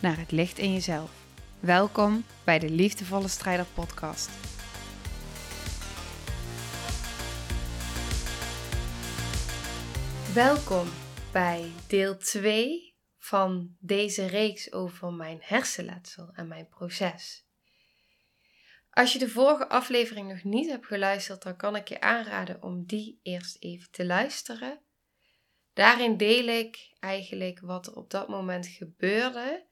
naar het licht in jezelf. Welkom bij de Liefdevolle Strijder Podcast. Welkom bij deel 2 van deze reeks over mijn hersenletsel en mijn proces. Als je de vorige aflevering nog niet hebt geluisterd, dan kan ik je aanraden om die eerst even te luisteren. Daarin deel ik eigenlijk wat er op dat moment gebeurde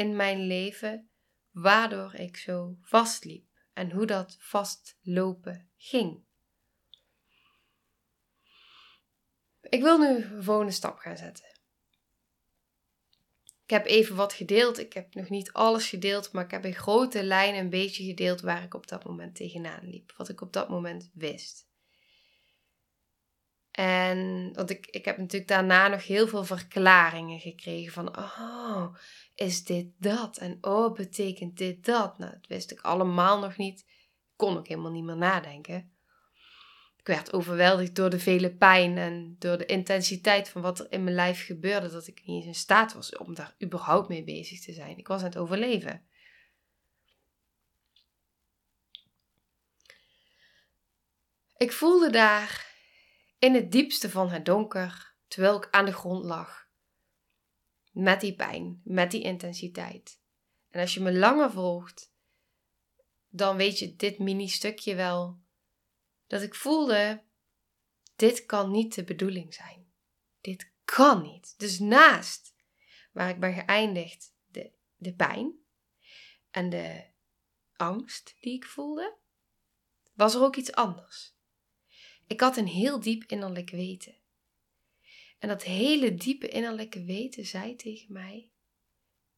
in mijn leven, waardoor ik zo vastliep en hoe dat vastlopen ging. Ik wil nu een volgende stap gaan zetten. Ik heb even wat gedeeld. Ik heb nog niet alles gedeeld, maar ik heb in grote lijnen een beetje gedeeld waar ik op dat moment tegenaan liep. Wat ik op dat moment wist. En want ik, ik heb natuurlijk daarna nog heel veel verklaringen gekregen van, oh, is dit dat? En oh, betekent dit dat? Nou, dat wist ik allemaal nog niet. Kon ook helemaal niet meer nadenken. Ik werd overweldigd door de vele pijn en door de intensiteit van wat er in mijn lijf gebeurde, dat ik niet eens in staat was om daar überhaupt mee bezig te zijn. Ik was aan het overleven. Ik voelde daar in het diepste van het donker, terwijl ik aan de grond lag. Met die pijn, met die intensiteit. En als je me langer volgt, dan weet je dit mini-stukje wel. Dat ik voelde, dit kan niet de bedoeling zijn. Dit kan niet. Dus naast waar ik ben geëindigd, de, de pijn en de angst die ik voelde, was er ook iets anders. Ik had een heel diep innerlijk weten. En dat hele diepe innerlijke weten zei tegen mij: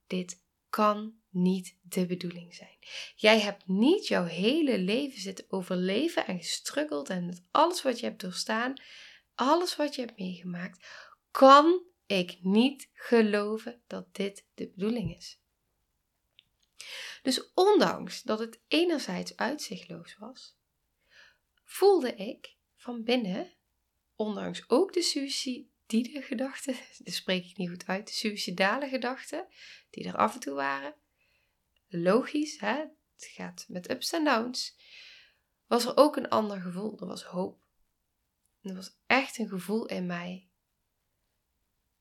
Dit kan niet de bedoeling zijn. Jij hebt niet jouw hele leven zitten overleven en gestruggeld en met alles wat je hebt doorstaan, alles wat je hebt meegemaakt, kan ik niet geloven dat dit de bedoeling is. Dus ondanks dat het enerzijds uitzichtloos was, voelde ik van binnen, ondanks ook de suïcidale gedachten, dat spreek ik niet goed uit, de suïcidale gedachten, die er af en toe waren, logisch, hè? het gaat met ups en downs, was er ook een ander gevoel, er was hoop. er was echt een gevoel in mij,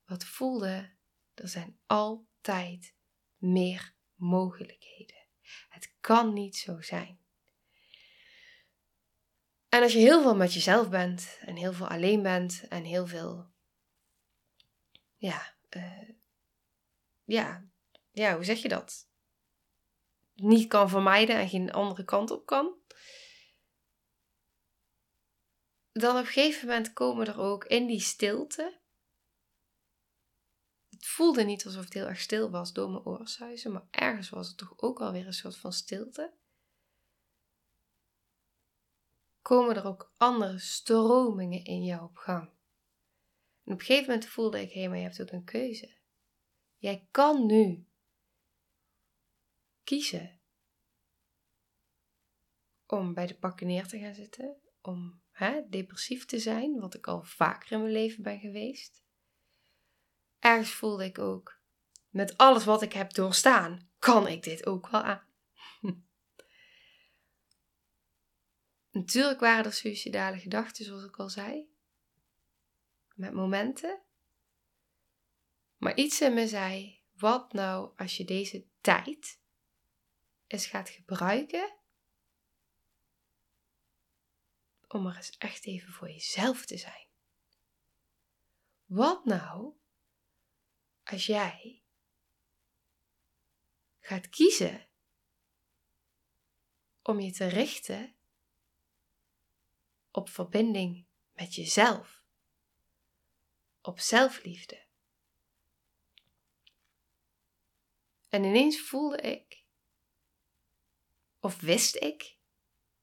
wat voelde, er zijn altijd meer mogelijkheden. Het kan niet zo zijn. En als je heel veel met jezelf bent en heel veel alleen bent en heel veel, ja, uh, ja, ja, hoe zeg je dat? Niet kan vermijden en geen andere kant op kan. Dan op een gegeven moment komen er ook in die stilte. Het voelde niet alsof het heel erg stil was door mijn oorsuizen, maar ergens was het toch ook alweer een soort van stilte komen er ook andere stromingen in jou op gang. En op een gegeven moment voelde ik, hé, maar je hebt ook een keuze. Jij kan nu kiezen om bij de pakken neer te gaan zitten, om hè, depressief te zijn, wat ik al vaker in mijn leven ben geweest. Ergens voelde ik ook, met alles wat ik heb doorstaan, kan ik dit ook wel aan. Natuurlijk waren er suïcidale gedachten, zoals ik al zei. Met momenten. Maar iets in me zei: wat nou als je deze tijd eens gaat gebruiken om er eens echt even voor jezelf te zijn? Wat nou als jij gaat kiezen om je te richten op verbinding met jezelf, op zelfliefde. En ineens voelde ik, of wist ik,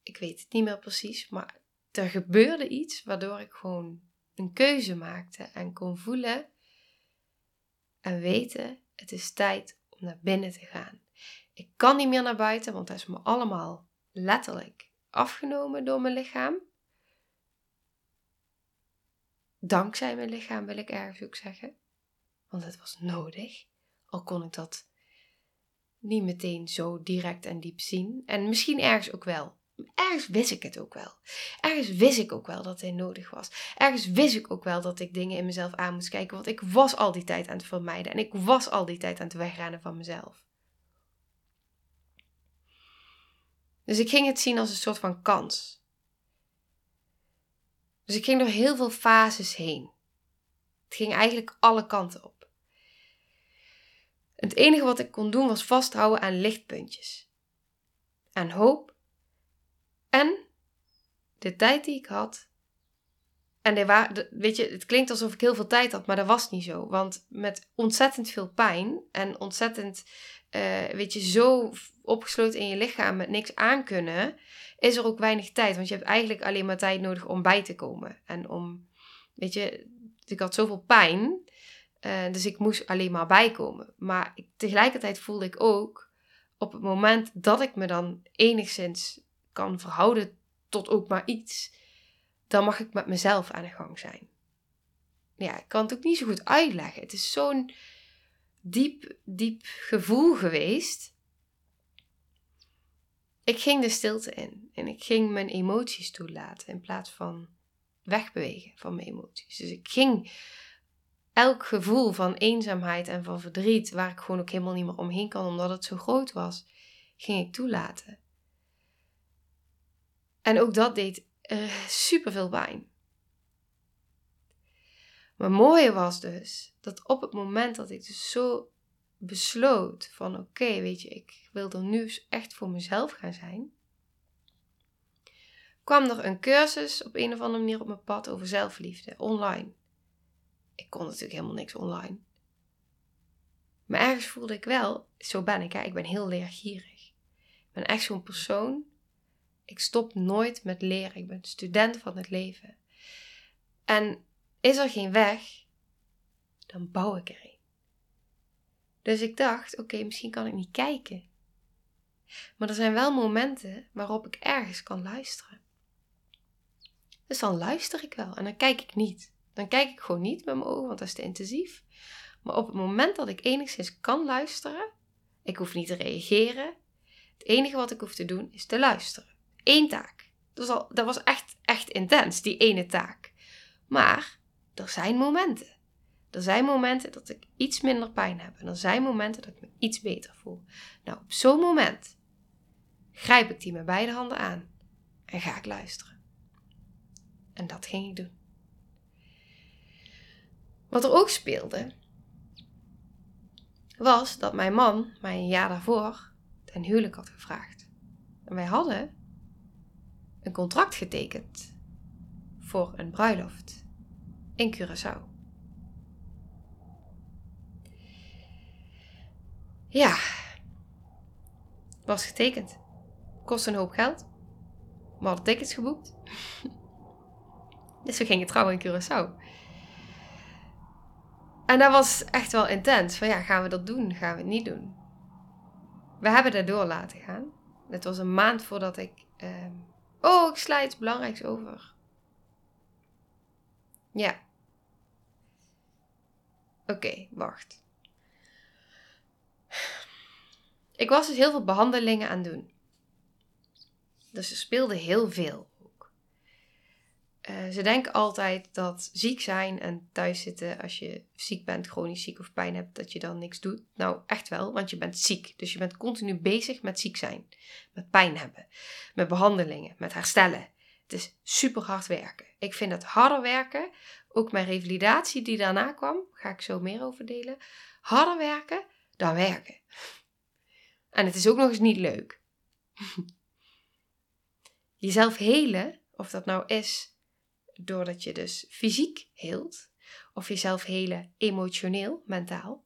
ik weet het niet meer precies, maar er gebeurde iets waardoor ik gewoon een keuze maakte en kon voelen en weten, het is tijd om naar binnen te gaan. Ik kan niet meer naar buiten, want dat is me allemaal letterlijk afgenomen door mijn lichaam. Dankzij mijn lichaam wil ik ergens ook zeggen. Want het was nodig. Al kon ik dat niet meteen zo direct en diep zien. En misschien ergens ook wel. Ergens wist ik het ook wel. Ergens wist ik ook wel dat hij nodig was. Ergens wist ik ook wel dat ik dingen in mezelf aan moest kijken. Want ik was al die tijd aan het vermijden. En ik was al die tijd aan het wegrennen van mezelf. Dus ik ging het zien als een soort van kans. Dus ik ging door heel veel fases heen. Het ging eigenlijk alle kanten op. Het enige wat ik kon doen was vasthouden aan lichtpuntjes. Aan hoop. En de tijd die ik had. En waar, weet je, het klinkt alsof ik heel veel tijd had, maar dat was niet zo. Want met ontzettend veel pijn en ontzettend, uh, weet je, zo opgesloten in je lichaam met niks aan kunnen, is er ook weinig tijd. Want je hebt eigenlijk alleen maar tijd nodig om bij te komen. En om, weet je, ik had zoveel pijn uh, dus ik moest alleen maar bijkomen. Maar ik, tegelijkertijd voelde ik ook, op het moment dat ik me dan enigszins kan verhouden tot ook maar iets, dan mag ik met mezelf aan de gang zijn. Ja, ik kan het ook niet zo goed uitleggen. Het is zo'n diep, diep gevoel geweest. Ik ging de stilte in en ik ging mijn emoties toelaten in plaats van wegbewegen van mijn emoties. Dus ik ging elk gevoel van eenzaamheid en van verdriet, waar ik gewoon ook helemaal niet meer omheen kan omdat het zo groot was, ging ik toelaten. En ook dat deed uh, super veel pijn. Maar het mooie was dus dat op het moment dat ik dus zo besloot van oké, weet je, ik wil er nu echt voor mezelf gaan zijn, kwam er een cursus op een of andere manier op mijn pad over zelfliefde online ik kon natuurlijk helemaal niks online. Maar ergens voelde ik wel, zo ben ik, hè, ik ben heel leergierig. Ik ben echt zo'n persoon. Ik stop nooit met leren. Ik ben student van het leven. En is er geen weg, dan bouw ik er. Dus ik dacht, oké, misschien kan ik niet kijken. Maar er zijn wel momenten waarop ik ergens kan luisteren. Dus dan luister ik wel en dan kijk ik niet. Dan kijk ik gewoon niet met mijn ogen, want dat is te intensief. Maar op het moment dat ik enigszins kan luisteren, ik hoef niet te reageren. Het enige wat ik hoef te doen is te luisteren. Eén taak. Dat was, al, dat was echt, echt intens, die ene taak. Maar er zijn momenten. Er zijn momenten dat ik iets minder pijn heb. En er zijn momenten dat ik me iets beter voel. Nou, op zo'n moment grijp ik die met beide handen aan en ga ik luisteren. En dat ging ik doen. Wat er ook speelde, was dat mijn man mij een jaar daarvoor ten huwelijk had gevraagd. En wij hadden een contract getekend voor een bruiloft in Curaçao. Ja, was getekend. Kost een hoop geld. We hadden tickets geboekt. dus we gingen trouwen in Curaçao. En dat was echt wel intens. Van ja, gaan we dat doen? Gaan we het niet doen? We hebben dat door laten gaan. Het was een maand voordat ik. Uh... Oh, ik sla iets belangrijks over. Ja. Oké, wacht. Ik was dus heel veel behandelingen aan doen. Dus er speelde heel veel. Eh, ze denken altijd dat ziek zijn en thuis zitten als je ziek bent, chronisch ziek of pijn hebt, dat je dan niks doet. Nou, echt wel, want je bent ziek. Dus je bent continu bezig met ziek zijn, met pijn hebben, met behandelingen, met herstellen. Het is super hard werken. Ik vind het harder werken, ook mijn revalidatie die daarna kwam, ga ik zo meer over delen. Harder werken dan werken. En het is ook nog eens niet leuk. Jezelf helen, of dat nou is doordat je dus fysiek heelt, of jezelf helen emotioneel, mentaal,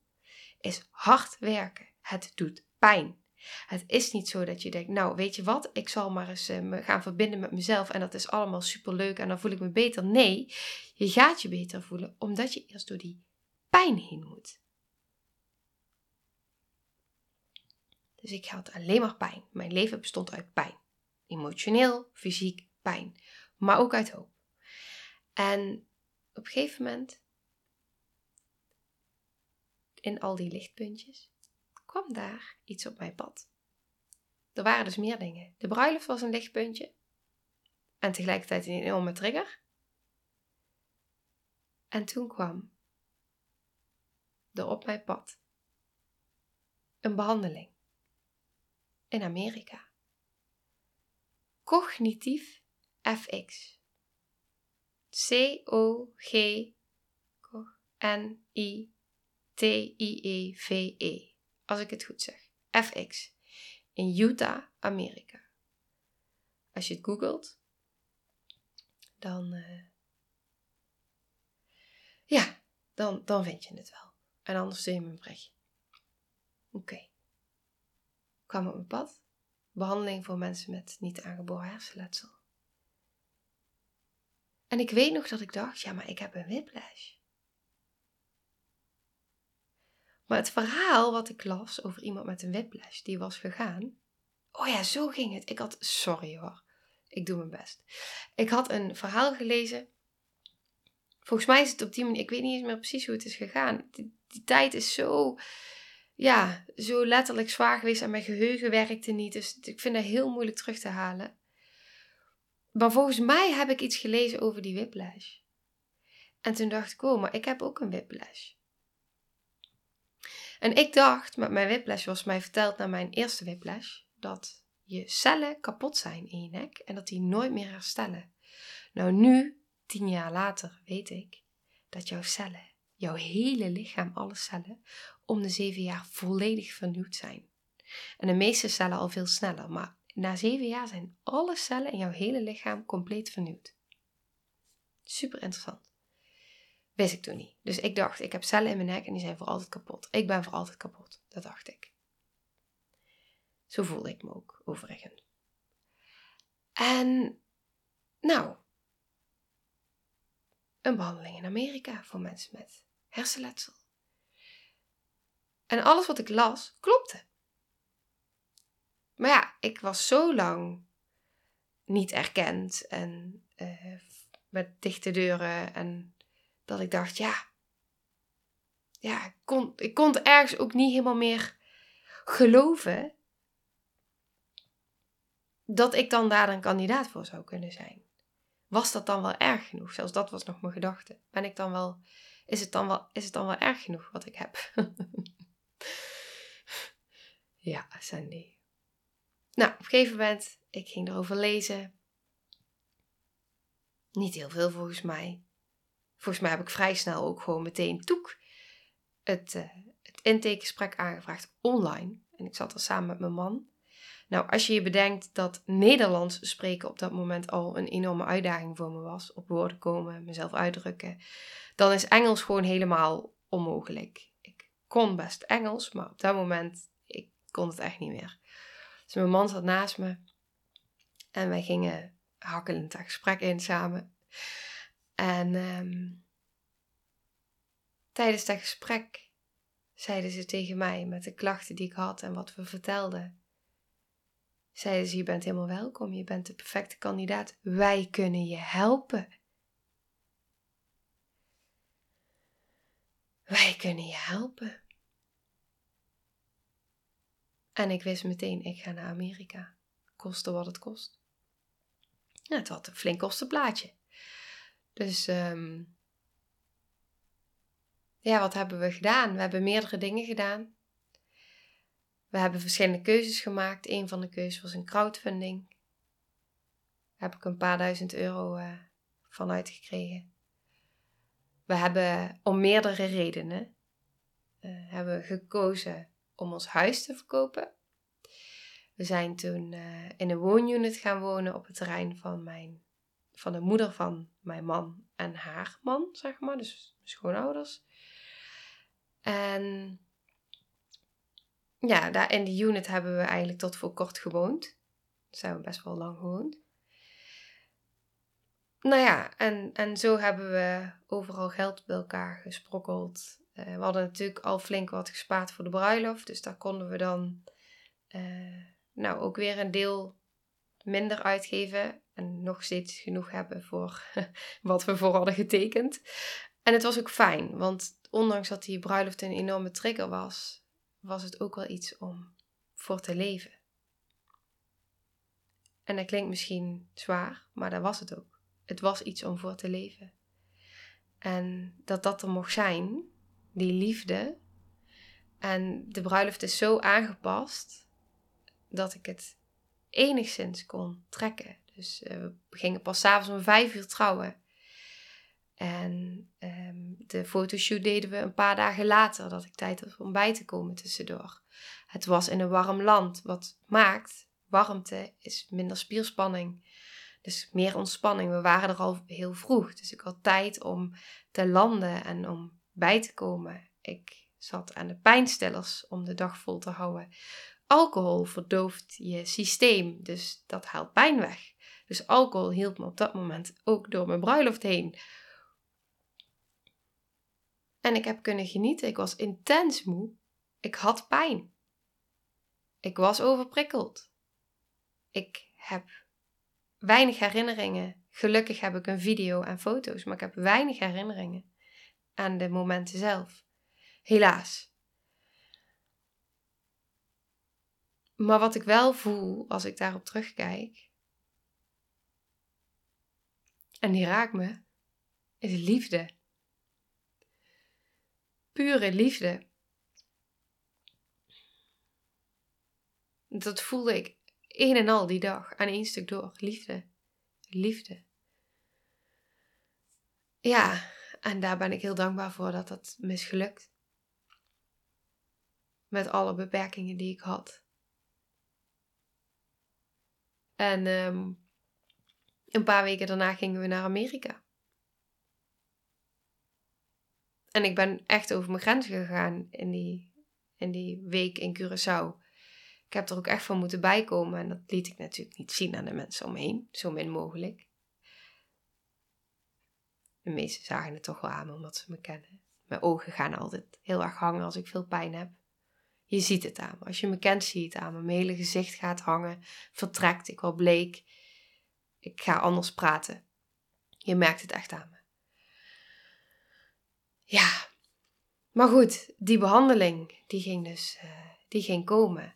is hard werken. Het doet pijn. Het is niet zo dat je denkt, nou weet je wat, ik zal maar eens uh, me gaan verbinden met mezelf en dat is allemaal superleuk en dan voel ik me beter. Nee, je gaat je beter voelen omdat je eerst door die pijn heen moet. Dus ik had alleen maar pijn. Mijn leven bestond uit pijn. Emotioneel, fysiek, pijn. Maar ook uit hoop. En op een gegeven moment, in al die lichtpuntjes, kwam daar iets op mijn pad. Er waren dus meer dingen. De bruiloft was een lichtpuntje. En tegelijkertijd een enorme trigger. En toen kwam er op mijn pad een behandeling in Amerika. Cognitief FX. C-O-G-N-I-T-I-E-V-E. E. Als ik het goed zeg. FX. In Utah, Amerika. Als je het googelt, dan. Uh, ja, dan, dan vind je het wel. En anders stuur je me een. Oké. Kwam op mijn pad. Behandeling voor mensen met niet aangeboren hersenletsel. En ik weet nog dat ik dacht, ja, maar ik heb een whiplash. Maar het verhaal wat ik las over iemand met een whiplash die was gegaan. Oh ja, zo ging het. Ik had, sorry hoor, ik doe mijn best. Ik had een verhaal gelezen. Volgens mij is het op die manier, ik weet niet eens meer precies hoe het is gegaan. Die, die tijd is zo, ja, zo letterlijk zwaar geweest en mijn geheugen werkte niet. Dus ik vind dat heel moeilijk terug te halen. Maar volgens mij heb ik iets gelezen over die whiplash. En toen dacht ik, oh, maar ik heb ook een whiplash. En ik dacht, met mijn whiplash was mij verteld na mijn eerste whiplash, dat je cellen kapot zijn in je nek en dat die nooit meer herstellen. Nou, nu, tien jaar later, weet ik dat jouw cellen, jouw hele lichaam, alle cellen, om de zeven jaar volledig vernieuwd zijn. En de meeste cellen al veel sneller, maar na zeven jaar zijn alle cellen in jouw hele lichaam compleet vernieuwd. Super interessant. Wist ik toen niet. Dus ik dacht, ik heb cellen in mijn nek en die zijn voor altijd kapot. Ik ben voor altijd kapot. Dat dacht ik. Zo voelde ik me ook, overigens. En, nou, een behandeling in Amerika voor mensen met hersenletsel. En alles wat ik las, klopte. Maar ja, ik was zo lang niet erkend en uh, met dichte deuren en dat ik dacht, ja, ja, ik kon, ik kon ergens ook niet helemaal meer geloven dat ik dan daar een kandidaat voor zou kunnen zijn. Was dat dan wel erg genoeg? Zelfs dat was nog mijn gedachte. Ben ik dan wel, is het dan wel, is het dan wel erg genoeg wat ik heb? ja, Sandy. Nou, op een gegeven moment, ik ging erover lezen. Niet heel veel volgens mij. Volgens mij heb ik vrij snel ook gewoon meteen toek het, uh, het intakegesprek aangevraagd online. En ik zat er samen met mijn man. Nou, als je je bedenkt dat Nederlands spreken op dat moment al een enorme uitdaging voor me was, op woorden komen, mezelf uitdrukken, dan is Engels gewoon helemaal onmogelijk. Ik kon best Engels, maar op dat moment ik kon het echt niet meer. Dus mijn man zat naast me en wij gingen hakkelend dat gesprek in samen. En ehm, tijdens dat gesprek zeiden ze tegen mij met de klachten die ik had en wat we vertelden. Zeiden ze: Je bent helemaal welkom, je bent de perfecte kandidaat. Wij kunnen je helpen. Wij kunnen je helpen. En ik wist meteen: ik ga naar Amerika. Koste wat het kost. Ja, het had een flink kostenplaatje. Dus um, ja, wat hebben we gedaan? We hebben meerdere dingen gedaan. We hebben verschillende keuzes gemaakt. Een van de keuzes was een crowdfunding. Daar heb ik een paar duizend euro uh, van uitgekregen. We hebben om meerdere redenen uh, hebben gekozen om ons huis te verkopen. We zijn toen uh, in een woonunit gaan wonen op het terrein van mijn van de moeder van mijn man en haar man, zeg maar, dus schoonouders. En ja, daar in die unit hebben we eigenlijk tot voor kort gewoond. Daar zijn we best wel lang gewoond. Nou ja, en, en zo hebben we overal geld bij elkaar gesprokkeld. Uh, we hadden natuurlijk al flink wat gespaard voor de bruiloft. Dus daar konden we dan uh, nou ook weer een deel minder uitgeven. En nog steeds genoeg hebben voor wat we voor hadden getekend. En het was ook fijn, want ondanks dat die bruiloft een enorme trigger was, was het ook wel iets om voor te leven. En dat klinkt misschien zwaar, maar dat was het ook. Het was iets om voor te leven. En dat dat er mocht zijn, die liefde. En de bruiloft is zo aangepast dat ik het enigszins kon trekken. Dus uh, we gingen pas s'avonds om vijf uur trouwen. En um, de fotoshoot deden we een paar dagen later, dat ik tijd had om bij te komen tussendoor. Het was in een warm land, wat maakt, warmte is minder spierspanning. Dus meer ontspanning. We waren er al heel vroeg, dus ik had tijd om te landen en om bij te komen. Ik zat aan de pijnstillers om de dag vol te houden. Alcohol verdooft je systeem, dus dat haalt pijn weg. Dus alcohol hielp me op dat moment ook door mijn bruiloft heen. En ik heb kunnen genieten. Ik was intens moe. Ik had pijn. Ik was overprikkeld. Ik heb weinig herinneringen. Gelukkig heb ik een video en foto's, maar ik heb weinig herinneringen aan de momenten zelf. Helaas. Maar wat ik wel voel als ik daarop terugkijk, en die raakt me, is liefde. Pure liefde. Dat voelde ik een en al die dag, aan één stuk door. Liefde. Liefde. Ja, en daar ben ik heel dankbaar voor dat dat misgelukt. Met alle beperkingen die ik had. En um, een paar weken daarna gingen we naar Amerika. En ik ben echt over mijn grenzen gegaan in die, in die week in Curaçao. Ik heb er ook echt van moeten bijkomen en dat liet ik natuurlijk niet zien aan de mensen omheen, zo min mogelijk. De meesten zagen het toch wel aan omdat ze me kennen. Mijn ogen gaan altijd heel erg hangen als ik veel pijn heb. Je ziet het aan me. Als je me kent, zie je het aan me. Mijn hele gezicht gaat hangen, vertrekt, ik word bleek ik ga anders praten. Je merkt het echt aan me. Ja, maar goed, die behandeling, die ging dus, uh, die ging komen.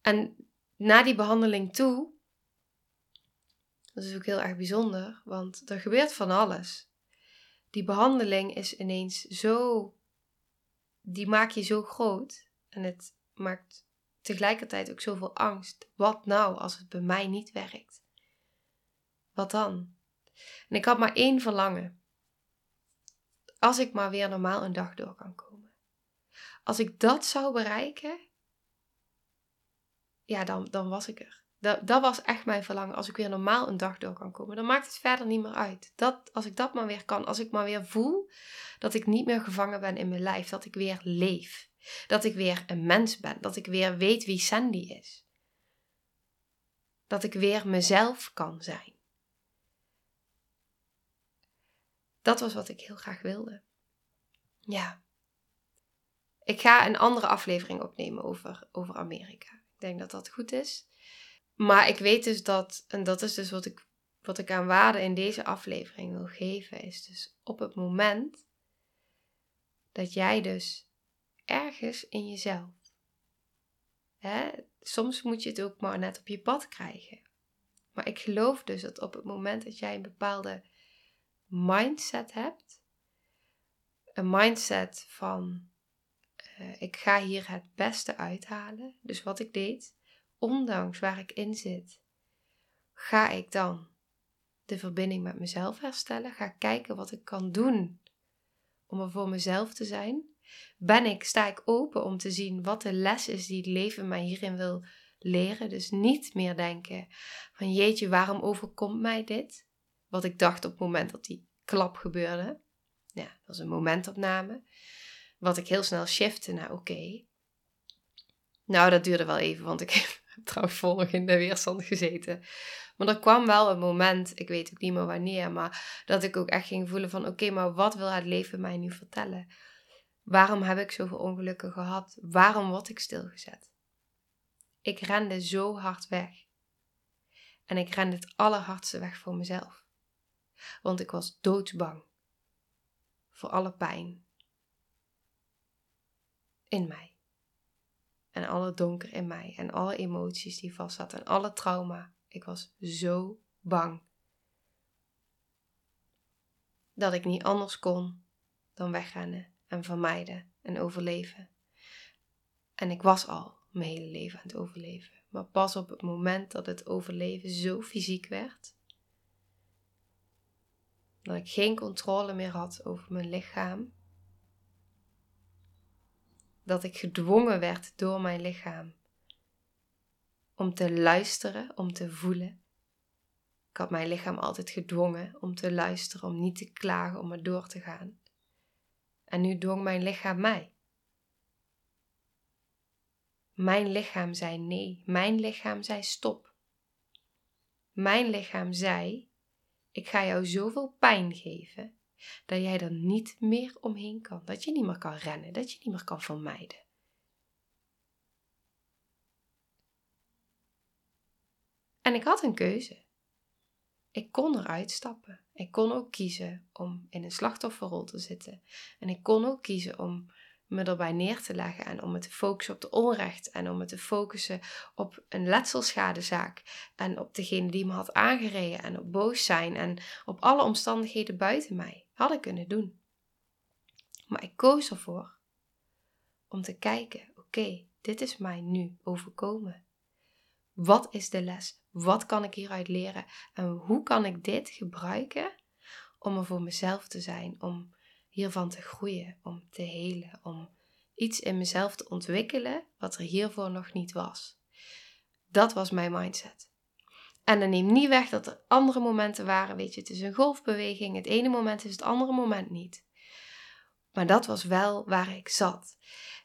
En na die behandeling toe, dat is ook heel erg bijzonder, want er gebeurt van alles. Die behandeling is ineens zo, die maak je zo groot en het maakt tegelijkertijd ook zoveel angst. Wat nou als het bij mij niet werkt? Wat dan? En ik had maar één verlangen. Als ik maar weer normaal een dag door kan komen. Als ik dat zou bereiken, ja, dan, dan was ik er. Dat, dat was echt mijn verlangen. Als ik weer normaal een dag door kan komen, dan maakt het verder niet meer uit. Dat, als ik dat maar weer kan, als ik maar weer voel dat ik niet meer gevangen ben in mijn lijf, dat ik weer leef. Dat ik weer een mens ben, dat ik weer weet wie Sandy is. Dat ik weer mezelf kan zijn. Dat was wat ik heel graag wilde. Ja. Ik ga een andere aflevering opnemen over, over Amerika. Ik denk dat dat goed is. Maar ik weet dus dat, en dat is dus wat ik, wat ik aan waarde in deze aflevering wil geven, is dus op het moment dat jij dus ergens in jezelf, hè, soms moet je het ook maar net op je pad krijgen. Maar ik geloof dus dat op het moment dat jij een bepaalde mindset hebt. Een mindset van uh, ik ga hier het beste uithalen. Dus wat ik deed, ondanks waar ik in zit, ga ik dan de verbinding met mezelf herstellen. Ga kijken wat ik kan doen om er voor mezelf te zijn. Ben ik, sta ik open om te zien wat de les is die het leven mij hierin wil leren. Dus niet meer denken van jeetje, waarom overkomt mij dit? Wat ik dacht op het moment dat die klap gebeurde. Ja, dat was een momentopname. Wat ik heel snel shifte naar oké. Nou, dat duurde wel even, want ik heb trouwens volg in de weerstand gezeten. Maar er kwam wel een moment, ik weet ook niet meer wanneer, maar dat ik ook echt ging voelen van oké, maar wat wil het leven mij nu vertellen? Waarom heb ik zoveel ongelukken gehad? Waarom word ik stilgezet? Ik rende zo hard weg. En ik rende het allerhardste weg voor mezelf. Want ik was doodsbang voor alle pijn in mij. En alle donker in mij. En alle emoties die vast zaten. En alle trauma. Ik was zo bang. Dat ik niet anders kon dan wegrennen en vermijden en overleven. En ik was al mijn hele leven aan het overleven. Maar pas op het moment dat het overleven zo fysiek werd, dat ik geen controle meer had over mijn lichaam, dat ik gedwongen werd door mijn lichaam om te luisteren, om te voelen. Ik had mijn lichaam altijd gedwongen om te luisteren, om niet te klagen, om er door te gaan. En nu dwong mijn lichaam mij. Mijn lichaam zei nee. Mijn lichaam zei stop. Mijn lichaam zei: Ik ga jou zoveel pijn geven dat jij er niet meer omheen kan. Dat je niet meer kan rennen, dat je niet meer kan vermijden. En ik had een keuze. Ik kon eruit stappen. Ik kon ook kiezen om in een slachtofferrol te zitten. En ik kon ook kiezen om me erbij neer te leggen en om me te focussen op de onrecht en om me te focussen op een letselschadezaak en op degene die me had aangereden en op boos zijn en op alle omstandigheden buiten mij. Had ik kunnen doen. Maar ik koos ervoor om te kijken: oké, dit is mij nu overkomen. Wat is de les? Wat kan ik hieruit leren? En hoe kan ik dit gebruiken om er voor mezelf te zijn, om hiervan te groeien, om te helen, om iets in mezelf te ontwikkelen wat er hiervoor nog niet was. Dat was mijn mindset. En dan neem niet weg dat er andere momenten waren. Weet je, het is een golfbeweging. Het ene moment is het andere moment niet. Maar dat was wel waar ik zat.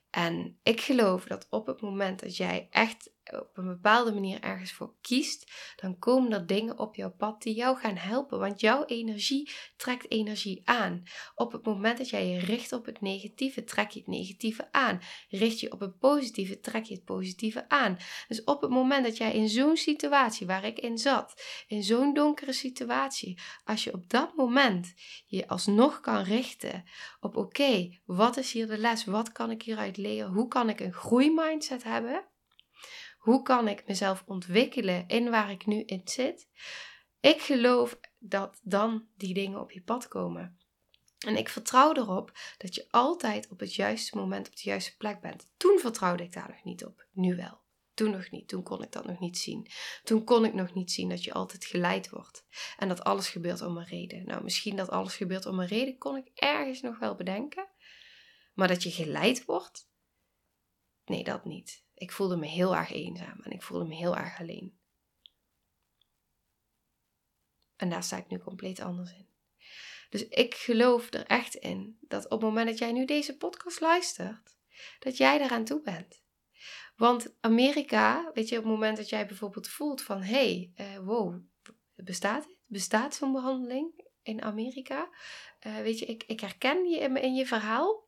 En ik geloof dat op het moment dat jij echt op een bepaalde manier ergens voor kiest, dan komen er dingen op jouw pad die jou gaan helpen. Want jouw energie trekt energie aan. Op het moment dat jij je richt op het negatieve, trek je het negatieve aan. Richt je op het positieve, trek je het positieve aan. Dus op het moment dat jij in zo'n situatie waar ik in zat, in zo'n donkere situatie, als je op dat moment je alsnog kan richten op oké, wat is hier de les? Wat kan ik hieruit leren? Hoe kan ik een groeimindset hebben? Hoe kan ik mezelf ontwikkelen in waar ik nu in zit? Ik geloof dat dan die dingen op je pad komen. En ik vertrouw erop dat je altijd op het juiste moment op de juiste plek bent. Toen vertrouwde ik daar nog niet op, nu wel. Toen nog niet, toen kon ik dat nog niet zien. Toen kon ik nog niet zien dat je altijd geleid wordt. En dat alles gebeurt om een reden. Nou, misschien dat alles gebeurt om een reden kon ik ergens nog wel bedenken. Maar dat je geleid wordt, nee, dat niet. Ik voelde me heel erg eenzaam en ik voelde me heel erg alleen. En daar sta ik nu compleet anders in. Dus ik geloof er echt in dat op het moment dat jij nu deze podcast luistert, dat jij eraan toe bent. Want Amerika, weet je, op het moment dat jij bijvoorbeeld voelt van, hé, hey, uh, wow, bestaat dit? Bestaat zo'n behandeling in Amerika? Uh, weet je, ik, ik herken je in, in je verhaal.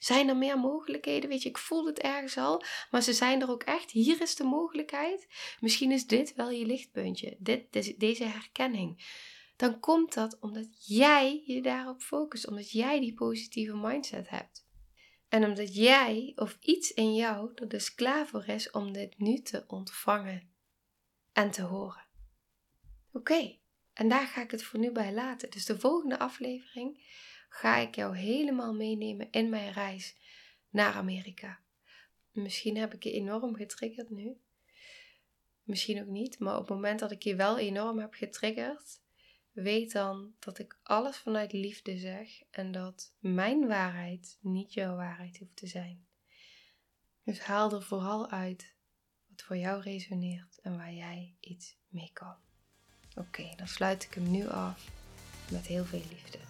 Zijn er meer mogelijkheden? Weet je, ik voel het ergens al, maar ze zijn er ook echt. Hier is de mogelijkheid. Misschien is dit wel je lichtpuntje, dit, deze herkenning. Dan komt dat omdat jij je daarop focust, omdat jij die positieve mindset hebt. En omdat jij of iets in jou er dus klaar voor is om dit nu te ontvangen en te horen. Oké, en daar ga ik het voor nu bij laten. Dus de volgende aflevering ga ik jou helemaal meenemen in mijn reis naar Amerika. Misschien heb ik je enorm getriggerd nu. Misschien ook niet, maar op het moment dat ik je wel enorm heb getriggerd, weet dan dat ik alles vanuit liefde zeg en dat mijn waarheid niet jouw waarheid hoeft te zijn. Dus haal er vooral uit wat voor jou resoneert en waar jij iets mee kan. Oké, dan sluit ik hem nu af met heel veel liefde.